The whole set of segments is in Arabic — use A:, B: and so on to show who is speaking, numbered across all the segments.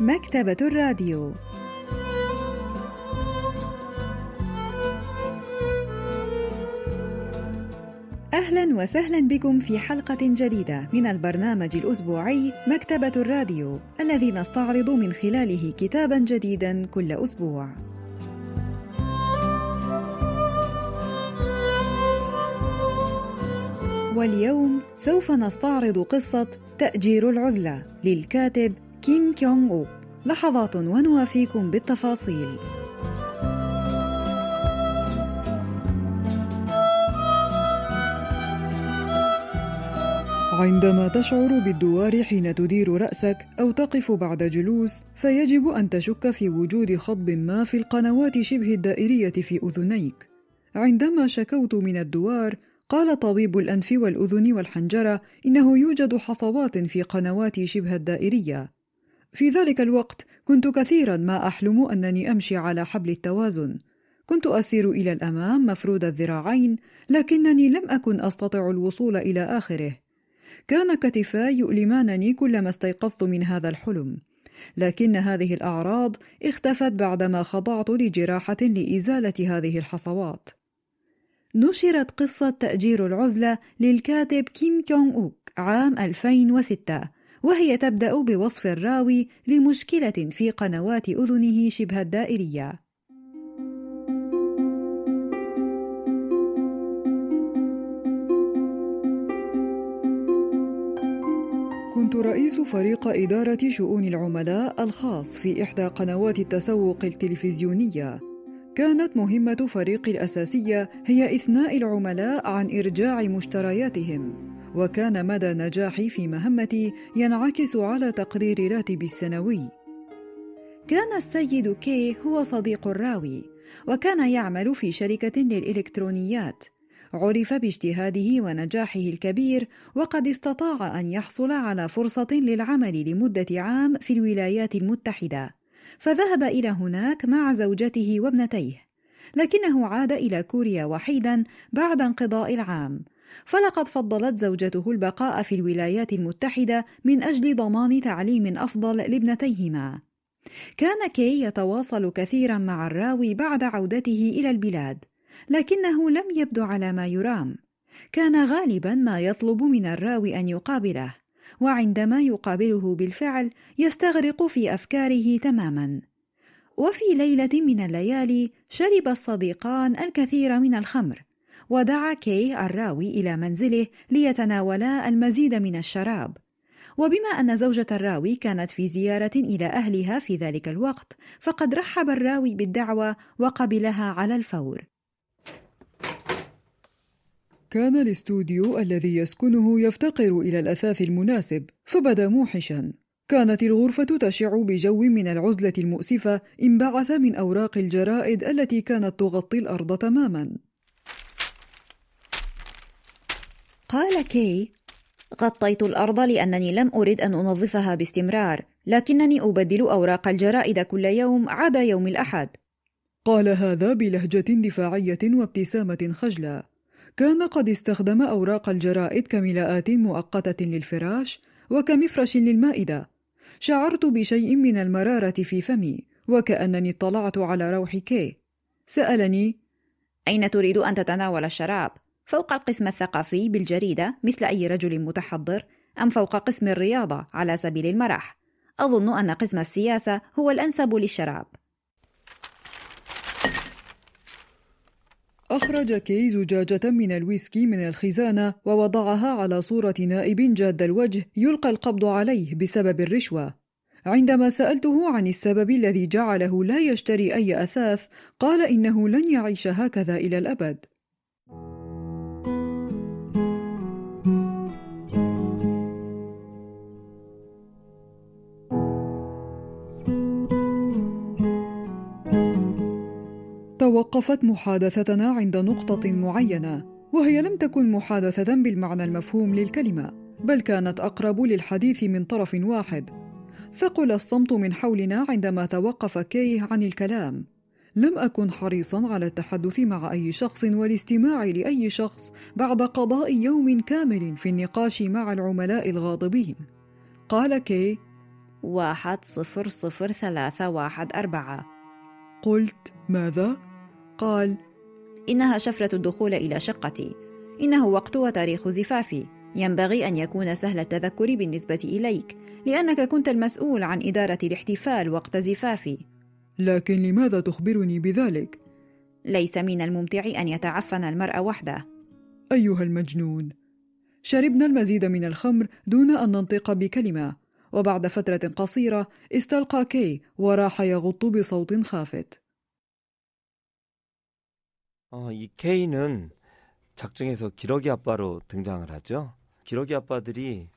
A: مكتبة الراديو أهلا وسهلا بكم في حلقة جديدة من البرنامج الأسبوعي مكتبة الراديو الذي نستعرض من خلاله كتابا جديدا كل أسبوع. واليوم سوف نستعرض قصة تأجير العزلة للكاتب كيم كيونغ أوك لحظات ونوافيكم بالتفاصيل
B: عندما تشعر بالدوار حين تدير رأسك أو تقف بعد جلوس فيجب أن تشك في وجود خطب ما في القنوات شبه الدائرية في أذنيك عندما شكوت من الدوار قال طبيب الأنف والأذن والحنجرة إنه يوجد حصوات في قنواتي شبه الدائرية. في ذلك الوقت كنت كثيرا ما أحلم أنني أمشي على حبل التوازن. كنت أسير إلى الأمام مفرود الذراعين، لكنني لم أكن أستطع الوصول إلى آخره. كان كتفاي يؤلمانني كلما استيقظت من هذا الحلم. لكن هذه الأعراض اختفت بعدما خضعت لجراحة لإزالة هذه الحصوات. نشرت قصة تأجير العزلة للكاتب كيم كيونغ أوك عام 2006 وهي تبدأ بوصف الراوي لمشكلة في قنوات أذنه شبه الدائرية. كنت رئيس فريق إدارة شؤون العملاء الخاص في إحدى قنوات التسوق التلفزيونية. كانت مهمة فريقي الأساسية هي إثناء العملاء عن إرجاع مشترياتهم، وكان مدى نجاحي في مهمتي ينعكس على تقرير راتبي السنوي.
A: كان السيد كي هو صديق الراوي، وكان يعمل في شركة للإلكترونيات. عرف باجتهاده ونجاحه الكبير وقد استطاع أن يحصل على فرصة للعمل لمدة عام في الولايات المتحدة فذهب إلى هناك مع زوجته وابنتيه لكنه عاد إلى كوريا وحيدا بعد انقضاء العام فلقد فضلت زوجته البقاء في الولايات المتحدة من أجل ضمان تعليم أفضل لابنتيهما. كان كي يتواصل كثيرا مع الراوي بعد عودته إلى البلاد لكنه لم يبدو على ما يرام. كان غالبا ما يطلب من الراوي أن يقابله وعندما يقابله بالفعل يستغرق في أفكاره تماما. وفي ليلة من الليالي شرب الصديقان الكثير من الخمر ودعا كي الراوي إلى منزله ليتناولا المزيد من الشراب. وبما أن زوجة الراوي كانت في زيارة إلى أهلها في ذلك الوقت فقد رحب الراوي بالدعوة وقبلها على الفور.
B: كان الاستوديو الذي يسكنه يفتقر إلى الأثاث المناسب فبدأ موحشا. كانت الغرفة تشع بجو من العزلة المؤسفة انبعث من أوراق الجرائد التي كانت تغطي الأرض تماما.
A: قال كي غطيت الأرض لأنني لم أرد أن أنظفها باستمرار لكنني أبدل أوراق الجرائد كل يوم عدا يوم الأحد.
B: قال هذا بلهجة دفاعية وابتسامة خجلة كان قد استخدم أوراق الجرائد كملاءات مؤقتة للفراش وكمفرش للمائدة. شعرت بشيء من المرارة في فمي وكأنني اطلعت على روح كي. سألني
A: أين تريد أن تتناول الشراب؟ فوق القسم الثقافي بالجريدة مثل أي رجل متحضر أم فوق قسم الرياضة على سبيل المرح؟ أظن أن قسم السياسة هو الأنسب للشراب
B: أخرج كي زجاجة من الويسكي من الخزانة ووضعها على صورة نائب جاد الوجه يلقى القبض عليه بسبب الرشوة. عندما سألته عن السبب الذي جعله لا يشتري أي أثاث، قال إنه لن يعيش هكذا إلى الأبد. توقفت محادثتنا عند نقطة معينة، وهي لم تكن محادثة بالمعنى المفهوم للكلمة، بل كانت أقرب للحديث من طرف واحد. ثقل الصمت من حولنا عندما توقف كي عن الكلام. لم أكن حريصا على التحدث مع أي شخص والاستماع لأي شخص بعد قضاء يوم كامل في النقاش مع العملاء الغاضبين. قال كي:
A: واحد صفر صفر ثلاثة واحد أربعة
B: قلت ماذا؟ قال
A: إنها شفرة الدخول إلى شقتي. إنه وقت وتاريخ زفافي. ينبغي أن يكون سهل التذكر بالنسبة إليك لأنك كنت المسؤول عن إدارة الاحتفال وقت زفافي.
B: لكن لماذا تخبرني بذلك؟
A: ليس من الممتع أن يتعفن المرء وحده.
B: أيها المجنون شربنا المزيد من الخمر دون أن ننطق بكلمة وبعد فترة قصيرة استلقى كي وراح يغط بصوت خافت.
C: 어, 이 K는 작중에서 기러기 아빠로 등장을 하죠. 기러기 아빠들이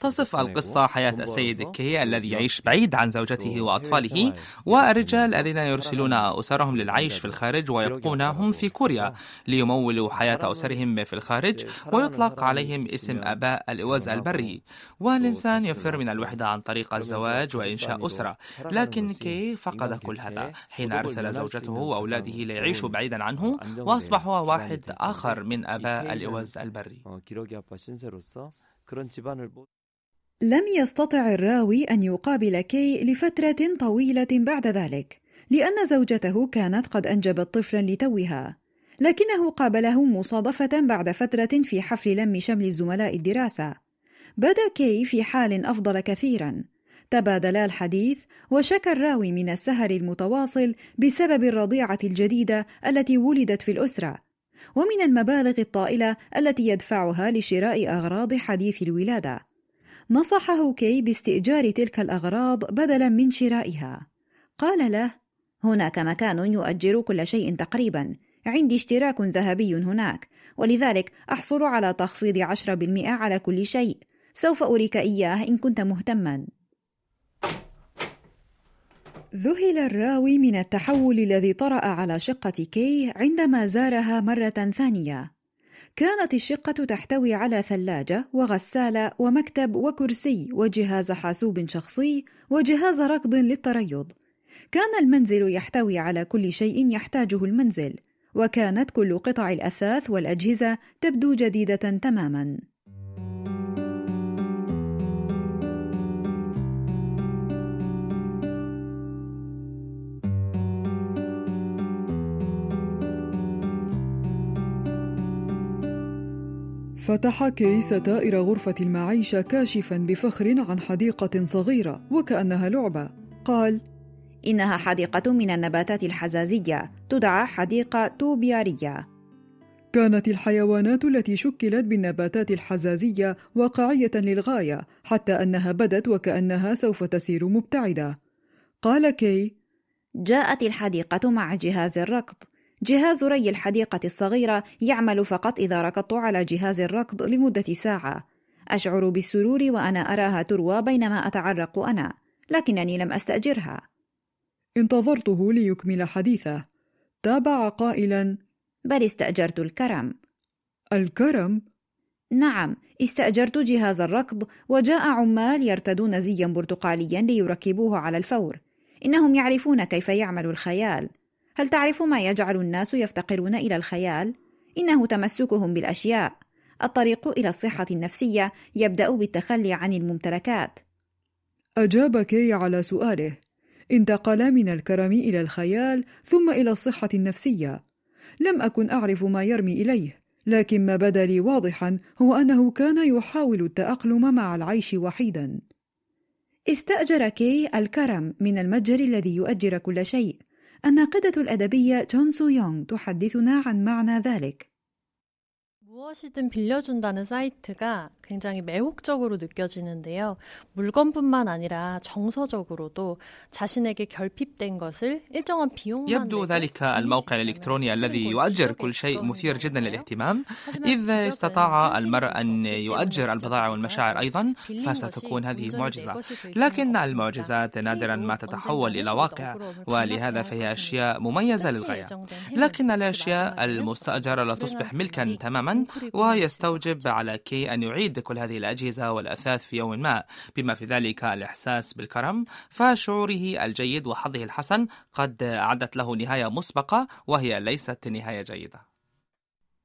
D: تصف القصة حياة السيد كي الذي يعيش بعيد عن زوجته وأطفاله والرجال الذين يرسلون أسرهم للعيش في الخارج ويبقون هم في كوريا ليمولوا حياة أسرهم في الخارج ويطلق عليهم اسم آباء الإوز البري والإنسان يفر من الوحدة عن طريق الزواج وإنشاء أسرة لكن كي فقد كل هذا حين أرسل زوجته وأولاده ليعيشوا بعيدا عنه وأصبحوا واحد آخر من آباء الإوز البري
A: لم يستطع الراوي أن يقابل كي لفترة طويلة بعد ذلك، لأن زوجته كانت قد أنجبت طفلا لتوها، لكنه قابله مصادفة بعد فترة في حفل لم شمل زملاء الدراسة. بدا كي في حال أفضل كثيرا، تبادلا الحديث وشكى الراوي من السهر المتواصل بسبب الرضيعة الجديدة التي ولدت في الأسرة. ومن المبالغ الطائلة التي يدفعها لشراء أغراض حديث الولادة. نصحه كي باستئجار تلك الأغراض بدلا من شرائها. قال له: هناك مكان يؤجر كل شيء تقريبا، عندي اشتراك ذهبي هناك، ولذلك أحصل على تخفيض 10% على كل شيء. سوف أريك إياه إن كنت مهتما. ذهل الراوي من التحول الذي طرأ على شقة كي عندما زارها مرة ثانية. كانت الشقة تحتوي على ثلاجة وغسالة ومكتب وكرسي وجهاز حاسوب شخصي وجهاز ركض للتريض. كان المنزل يحتوي على كل شيء يحتاجه المنزل، وكانت كل قطع الأثاث والأجهزة تبدو جديدة تمامًا.
B: فتح كي ستائر غرفة المعيشة كاشفا بفخر عن حديقة صغيرة وكأنها لعبة. قال
A: إنها حديقة من النباتات الحزازية تدعى حديقة توبيارية.
B: كانت الحيوانات التي شكلت بالنباتات الحزازية واقعية للغاية حتى أنها بدت وكأنها سوف تسير مبتعدة. قال كي
A: جاءت الحديقة مع جهاز الركض. جهاز ري الحديقة الصغيرة يعمل فقط إذا ركضت على جهاز الركض لمدة ساعة. أشعر بالسرور وأنا أراها تروى بينما أتعرق أنا، لكنني لم أستأجرها.
B: انتظرته ليكمل حديثه. تابع قائلا:
A: بل استأجرت الكرم.
B: الكرم؟
A: نعم، استأجرت جهاز الركض وجاء عمال يرتدون زيا برتقاليا ليركبوه على الفور. إنهم يعرفون كيف يعمل الخيال. هل تعرف ما يجعل الناس يفتقرون إلى الخيال؟ إنه تمسكهم بالأشياء. الطريق إلى الصحة النفسية يبدأ بالتخلي عن الممتلكات.
B: اجاب كي على سؤاله. انتقل من الكرم إلى الخيال ثم إلى الصحة النفسية. لم أكن أعرف ما يرمي إليه لكن ما بدا لي واضحا هو أنه كان يحاول التأقلم مع العيش وحيدا. استاجر كي الكرم من المتجر الذي يؤجر كل شيء. الناقدة الأدبية جون سو يونغ تحدثنا عن معنى ذلك.
E: 무엇이든 빌려준다는 사이트가 굉장히 매혹적으로 느껴지는데요. 물건뿐만 아니라 정서적으로도 자신에게 결핍된 것을 일정한 비용만
D: يبدو ذلك الموقع الإلكتروني الذي يؤجر كل شيء مثير جدا للاهتمام إذا استطاع المرء أن يؤجر البضائع والمشاعر أيضا فستكون هذه معجزة لكن المعجزات نادرا ما تتحول إلى واقع ولهذا فهي أشياء مميزة للغاية لكن الأشياء المستأجرة لا تصبح ملكا تماما ويستوجب على كي أن يعيد كل هذه الأجهزة والأثاث في يوم ما. بما في ذلك الإحساس بالكرم فشعوره الجيد وحظه الحسن قد أعدت له نهاية مسبقة وهي ليست نهاية جيدة.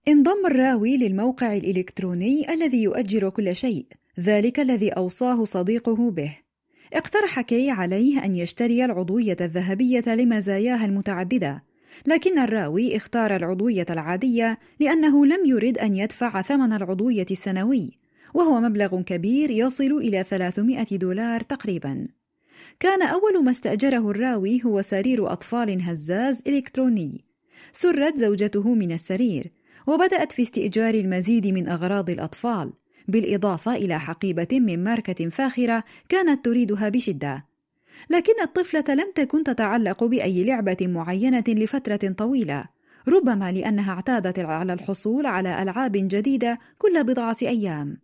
A: انضم الراوي للموقع الإلكتروني الذي يؤجر كل شيء. ذلك الذي أوصاه صديقه به. اقترح كي عليه أن يشتري العضوية الذهبية لمزاياها المتعددة. لكن الراوي اختار العضوية العادية لأنه لم يرد أن يدفع ثمن العضوية السنوي وهو مبلغ كبير يصل إلى 300 دولار تقريبا. كان أول ما استأجره الراوي هو سرير أطفال هزاز إلكتروني. سرت زوجته من السرير وبدأت في استئجار المزيد من أغراض الأطفال بالإضافة إلى حقيبة من ماركة فاخرة كانت تريدها بشدة. لكن الطفلة لم تكن تتعلق بأي لعبة معينة لفترة طويلة ربما لأنها اعتادت على الحصول على ألعاب جديدة كل بضعة أيام.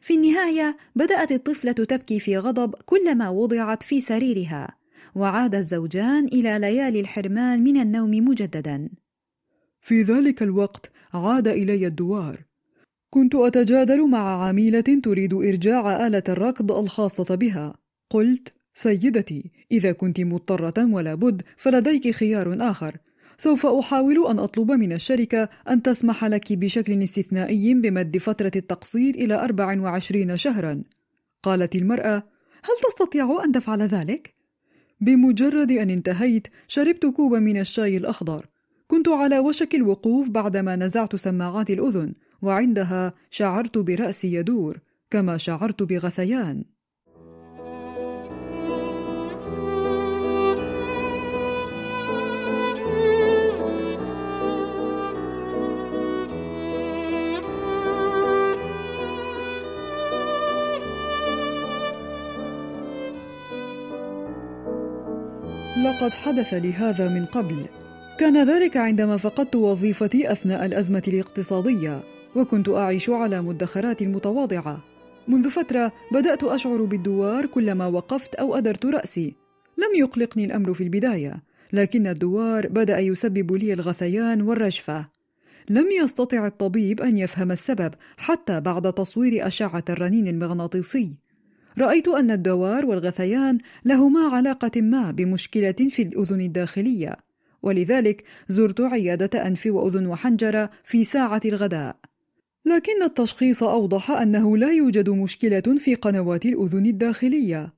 A: في النهاية بدأت الطفلة تبكي في غضب كلما وضعت في سريرها وعاد الزوجان إلى ليالي الحرمان من النوم مجددا.
B: في ذلك الوقت عاد إلي الدوار. كنت أتجادل مع عميلة تريد إرجاع آلة الركض الخاصة بها. قلت سيدتي إذا كنت مضطرة ولا بد فلديك خيار آخر. سوف أحاول أن أطلب من الشركة أن تسمح لك بشكل استثنائي بمد فترة التقسيط إلى 24 شهرا. قالت المرأة هل تستطيع أن تفعل ذلك؟ بمجرد أن انتهيت شربت كوبا من الشاي الأخضر. كنت على وشك الوقوف بعدما نزعت سماعات الأذن وعندها شعرت برأسي يدور كما شعرت بغثيان. لقد حدث لي هذا من قبل. كان ذلك عندما فقدت وظيفتي أثناء الأزمة الاقتصادية وكنت أعيش على مدخرات متواضعة. منذ فترة بدأت أشعر بالدوار كلما وقفت أو أدرت رأسي. لم يقلقني الأمر في البداية لكن الدوار بدأ يسبب لي الغثيان والرجفه لم يستطع الطبيب أن يفهم السبب حتى بعد تصوير أشعة الرنين المغناطيسي. رأيت أن الدوار والغثيان لهما علاقة ما بمشكلة في الأذن الداخلية، ولذلك زرت عيادة أنف وأذن وحنجرة في ساعة الغداء. لكن التشخيص أوضح أنه لا يوجد مشكلة في قنوات الأذن الداخلية.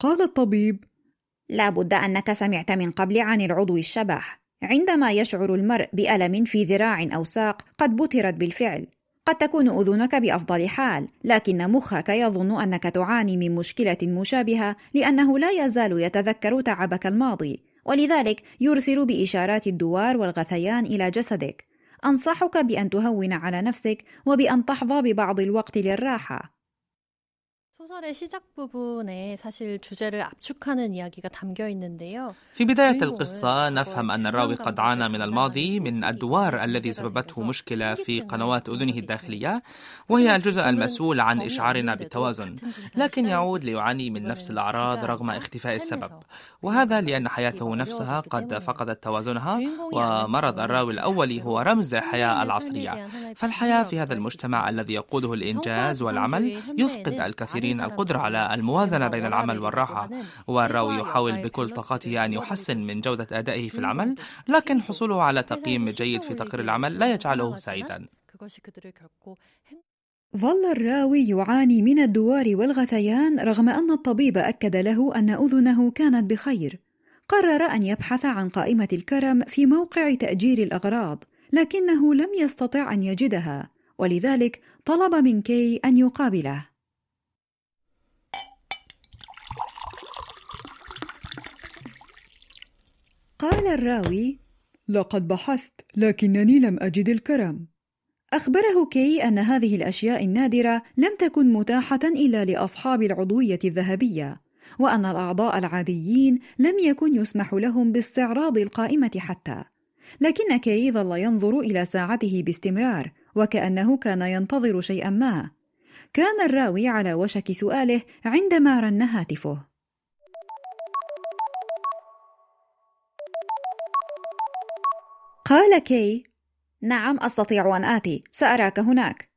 B: قال الطبيب:
F: لا بد أنك سمعت من قبل عن العضو الشبح. عندما يشعر المرء بألم في ذراع أو ساق قد بترت بالفعل قد تكون أذنك بأفضل حال لكن مخك يظن أنك تعاني من مشكلة مشابهة لأنه لا يزال يتذكر تعبك الماضي ولذلك يرسل بإشارات الدوار والغثيان إلى جسدك. أنصحك بأن تهون على نفسك وبأن تحظى ببعض الوقت للراحة.
E: 소설의 시작 부분에 사실 주제를 압축하는 이야기가 담겨 있는데요.
D: في بداية القصة نفهم أن الراوي قد عانى من الماضي من الدوار الذي سببته مشكلة في قنوات أذنه الداخلية وهي الجزء المسؤول عن إشعارنا بالتوازن لكن يعود ليعاني من نفس الأعراض رغم اختفاء السبب وهذا لأن حياته نفسها قد فقدت توازنها ومرض الراوي الأولي هو رمز الحياة العصرية فالحياة في هذا المجتمع الذي يقوده الإنجاز والعمل يفقد الكثيرين المسؤولين القدرة على الموازنة بين العمل والراحة. والراوي يحاول بكل طاقته أن يحسن من جودة أدائه في العمل لكن حصوله على تقييم جيد في تقرير العمل لا يجعله سعيدا.
A: ظل الراوي يعاني من الدوار والغثيان رغم أن الطبيب أكد له أن أذنه كانت بخير. قرر أن يبحث عن قائمة الكرم في موقع تأجير الأغراض لكنه لم يستطع أن يجدها ولذلك طلب من كي أن يقابله. قال الراوي
B: لقد بحثت لكنني لم أجد الكرم.
A: أخبره كي أن هذه الأشياء النادرة لم تكن متاحة إلا لأصحاب العضوية الذهبية وأن الأعضاء العاديين لم يكن يسمح لهم باستعراض القائمة حتى. لكن كي ظل ينظر إلى ساعته باستمرار وكأنه كان ينتظر شيئا ما. كان الراوي على وشك سؤاله عندما رن هاتفه. قال كي نعم أستطيع أن آتي سأراك هناك.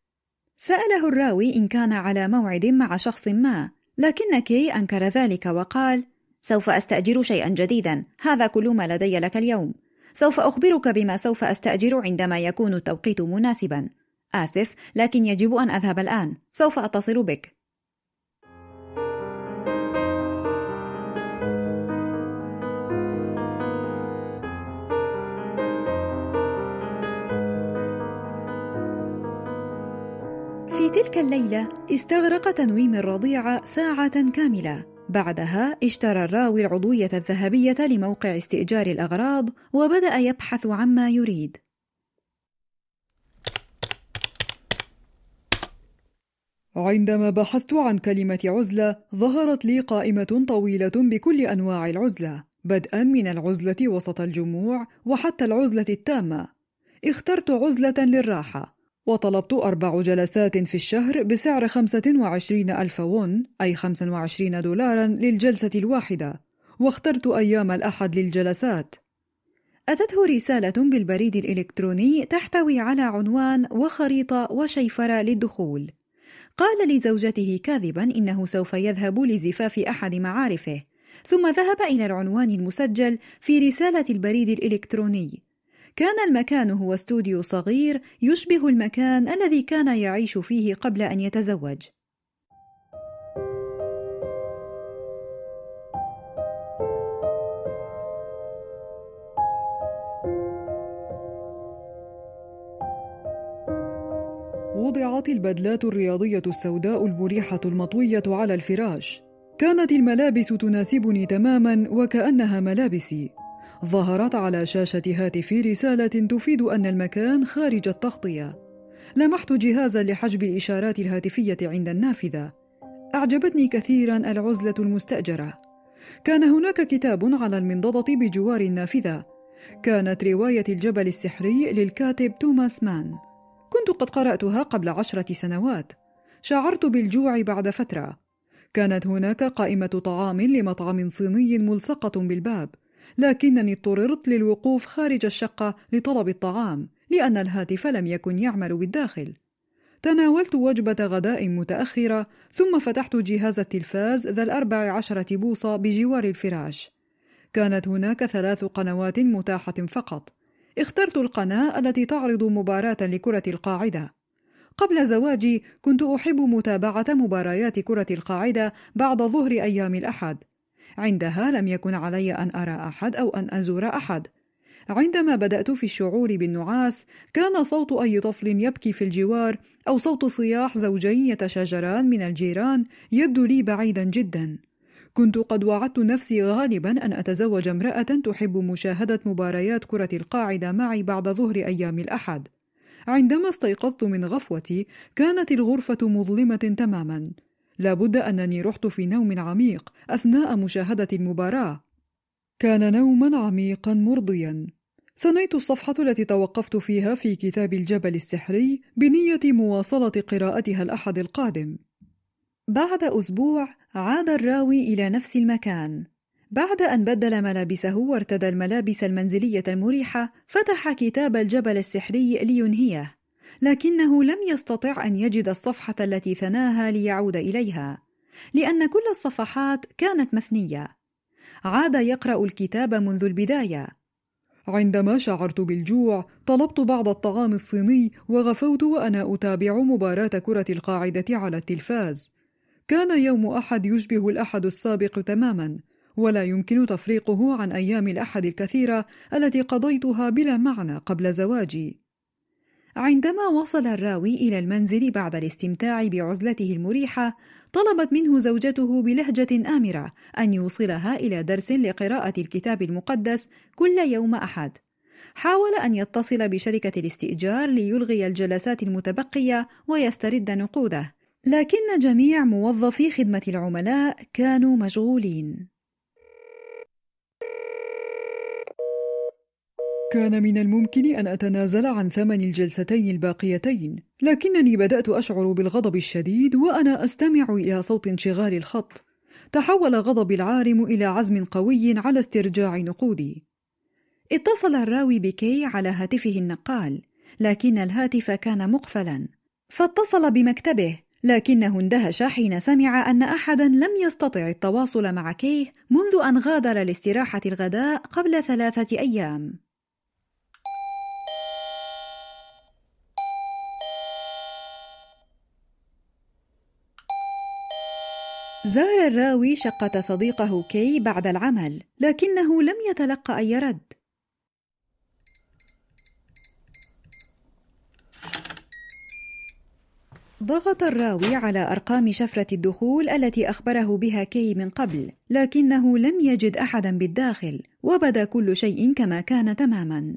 A: سأله الراوي إن كان على موعد مع شخص ما لكن كي أنكر ذلك وقال سوف أستأجر شيئا جديدا هذا كل ما لدي لك اليوم. سوف أخبرك بما سوف أستأجر عندما يكون التوقيت مناسبا. آسف لكن يجب أن أذهب الآن سوف أتصل بك. تلك الليلة استغرق تنويم الرضيع ساعة كاملة. بعدها اشترى الراوي العضوية الذهبية لموقع استئجار الأغراض وبدأ يبحث عما يريد.
B: عندما بحثت عن كلمة عزلة ظهرت لي قائمة طويلة بكل أنواع العزلة بدءا من العزلة وسط الجموع وحتى العزلة التامة. اخترت عزلة للراحة. وطلبت أربع جلسات في الشهر بسعر خمسة وعشرين ألف ون أي خمسة وعشرين دولارا للجلسة الواحدة واخترت أيام الأحد للجلسات.
A: أتته رسالة بالبريد الإلكتروني تحتوي على عنوان وخريطة وشيفرة للدخول. قال لزوجته كاذبا إنه سوف يذهب لزفاف أحد معارفه ثم ذهب إلى العنوان المسجل في رسالة البريد الإلكتروني. كان المكان هو استوديو صغير يشبه المكان الذي كان يعيش فيه قبل أن يتزوج
B: وضعت البدلات الرياضية السوداء المريحة المطوية على الفراش. كانت الملابس تناسبني تماما وكأنها ملابسي. ظهرت على شاشة هاتفي رسالة تفيد أن المكان خارج التغطية. لمحت جهازا لحجب الإشارات الهاتفية عند النافذة. أعجبتني كثيرا العزلة المستأجرة. كان هناك كتاب على المنضدة بجوار النافذة. كانت رواية الجبل السحري للكاتب توماس مان. كنت قد قرأتها قبل عشرة سنوات. شعرت بالجوع بعد فترة. كانت هناك قائمة طعام لمطعم صيني ملصقة بالباب، لكنني اضطررت للوقوف خارج الشقة لطلب الطعام، لأن الهاتف لم يكن يعمل بالداخل. تناولت وجبة غداء متأخرة، ثم فتحت جهاز التلفاز ذا الأربع عشرة بوصة بجوار الفراش. كانت هناك ثلاث قنوات متاحة فقط، اخترت القناة التي تعرض مباراة لكرة القاعدة. قبل زواجي كنت أحب متابعة مباريات كرة القاعدة بعد ظهر أيام الأحد. عندها لم يكن علي أن أرى أحد أو أن أزور أحد. عندما بدأت في الشعور بالنعاس، كان صوت أي طفل يبكي في الجوار أو صوت صياح زوجين يتشاجران من الجيران يبدو لي بعيدا جدا. كنت قد وعدت نفسي غالبا أن أتزوج امرأة تحب مشاهدة مباريات كرة القاعدة معي بعد ظهر أيام الأحد. عندما استيقظت من غفوتي كانت الغرفة مظلمة تماما. لابد أنني رحت في نوم عميق أثناء مشاهدة المباراة. كان نوما عميقا مرضيا. ثنيت الصفحة التي توقفت فيها في كتاب الجبل السحري بنية مواصلة قراءتها الأحد القادم.
A: بعد أسبوع عاد الراوي إلى نفس المكان بعد أن بدل ملابسه وارتدى الملابس المنزلية المريحة فتح كتاب الجبل السحري لينهيه لكنه لم يستطع أن يجد الصفحة التي ثناها ليعود إليها لأن كل الصفحات كانت مثنية. عاد يقرأ الكتاب منذ البداية.
B: عندما شعرت بالجوع طلبت بعض الطعام الصيني وغفوت وأنا أتابع مباراة كرة القاعدة على التلفاز. كان يوم أحد يشبه الأحد السابق تماما ولا يمكن تفريقه عن أيام الأحد الكثيرة التي قضيتها بلا معنى قبل زواجي.
A: عندما وصل الراوي إلى المنزل بعد الاستمتاع بعزلته المريحة طلبت منه زوجته بلهجة آمرة أن يوصلها إلى درس لقراءة الكتاب المقدس كل يوم أحد حاول أن يتصل بشركة الاستئجار ليلغي الجلسات المتبقية ويسترد نقوده لكن جميع موظفي خدمة العملاء كانوا مشغولين.
B: كان من الممكن أن أتنازل عن ثمن الجلستين الباقيتين، لكنني بدأت أشعر بالغضب الشديد وأنا أستمع إلى صوت انشغال الخط. تحول غضبي العارم إلى عزم قوي على استرجاع نقودي.
A: اتصل الراوي بكي على هاتفه النقال، لكن الهاتف كان مقفلا، فاتصل بمكتبه لكنه اندهش حين سمع أن أحدا لم يستطع التواصل مع كيه منذ أن غادر لاستراحة الغداء قبل ثلاثة أيام. زار الراوي شقة صديقه كي بعد العمل، لكنه لم يتلقى أي رد. ضغط الراوي على أرقام شفرة الدخول التي أخبره بها كي من قبل، لكنه لم يجد أحدا بالداخل، وبدا كل شيء كما كان تماما.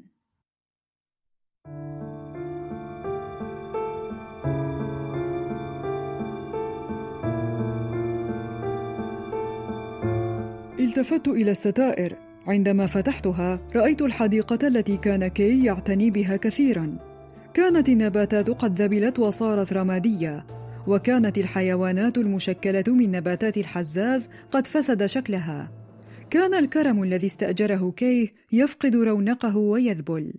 B: التفت إلى الستائر. عندما فتحتها رأيت الحديقة التي كان كي يعتني بها كثيرا. كانت النباتات قد ذبلت وصارت رمادية وكانت الحيوانات المشكلة من نباتات الحزاز قد فسد شكلها. كان الكرم الذي استأجره كي يفقد رونقه ويذبل.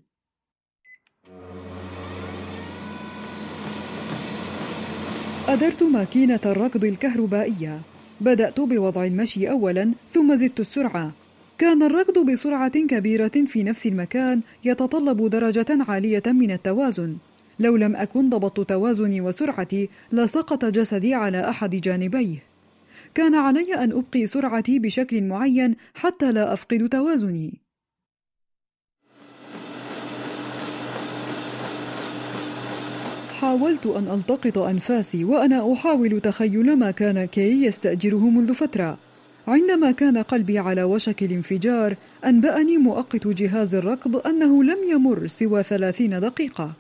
B: أدرت ماكينة الركض الكهربائية. بدأت بوضع المشي أولا ثم زدت السرعة. كان الركض بسرعة كبيرة في نفس المكان يتطلب درجة عالية من التوازن. لو لم أكن ضبطت توازني وسرعتي لسقط جسدي على أحد جانبيه. كان علي أن أبقي سرعتي بشكل معين حتى لا أفقد توازني. حاولت أن ألتقط أنفاسي وأنا أحاول تخيل ما كان كي يستأجره منذ فترة. عندما كان قلبي على وشك الانفجار أنبأني مؤقت جهاز الركض أنه لم يمر سوى ثلاثين دقيقة.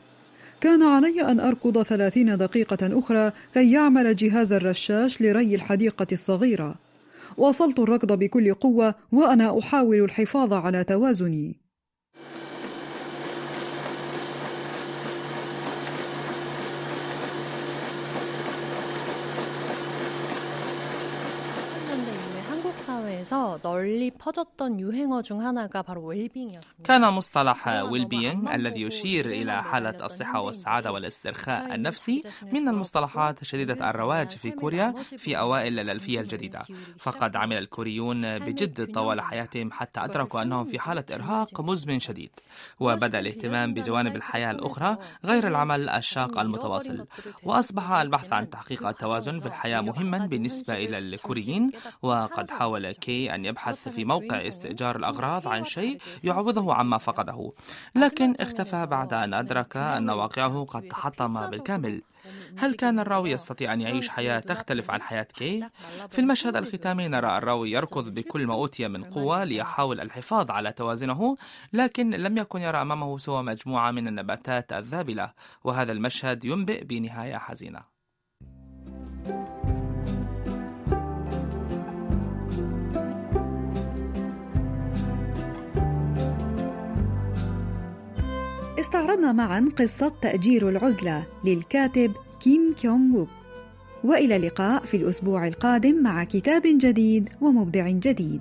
B: كان علي أن أركض ثلاثين دقيقة أخرى كي يعمل جهاز الرشاش لري الحديقة الصغيرة. واصلت الركض بكل قوة وأنا أحاول الحفاظ على توازني.
E: 사회에서 널리 퍼졌던 유행어 중 하나가 바로 웰빙이었습니다.
D: كان مصطلح ويل الذي يشير إلى حالة الصحة والسعادة والاسترخاء النفسي من المصطلحات شديدة الرواج في كوريا في أوائل الألفية الجديدة فقد عمل الكوريون بجد طوال حياتهم حتى أدركوا أنهم في حالة إرهاق مزمن شديد وبدأ الاهتمام بجوانب الحياة الأخرى غير العمل الشاق المتواصل وأصبح البحث عن تحقيق التوازن في الحياة مهما بالنسبة إلى الكوريين وقد حاول حاول أن يبحث في موقع استئجار الأغراض عن شيء يعوضه عما فقده. لكن اختفى بعد أن أدرك أن واقعه قد تحطم بالكامل. هل كان الراوي يستطيع أن يعيش حياة تختلف عن حياة كي؟ في المشهد الختامي نرى الراوي يركض بكل ما أوتي من قوة ليحاول الحفاظ على توازنه لكن لم يكن يرى أمامه سوى مجموعة من النباتات الذابلة وهذا المشهد ينبئ بنهاية حزينة.
A: استعرضنا معا قصة تأجير العزلة للكاتب كيم كيونغ ووك. وإلى اللقاء في الأسبوع القادم مع كتاب جديد ومبدع جديد.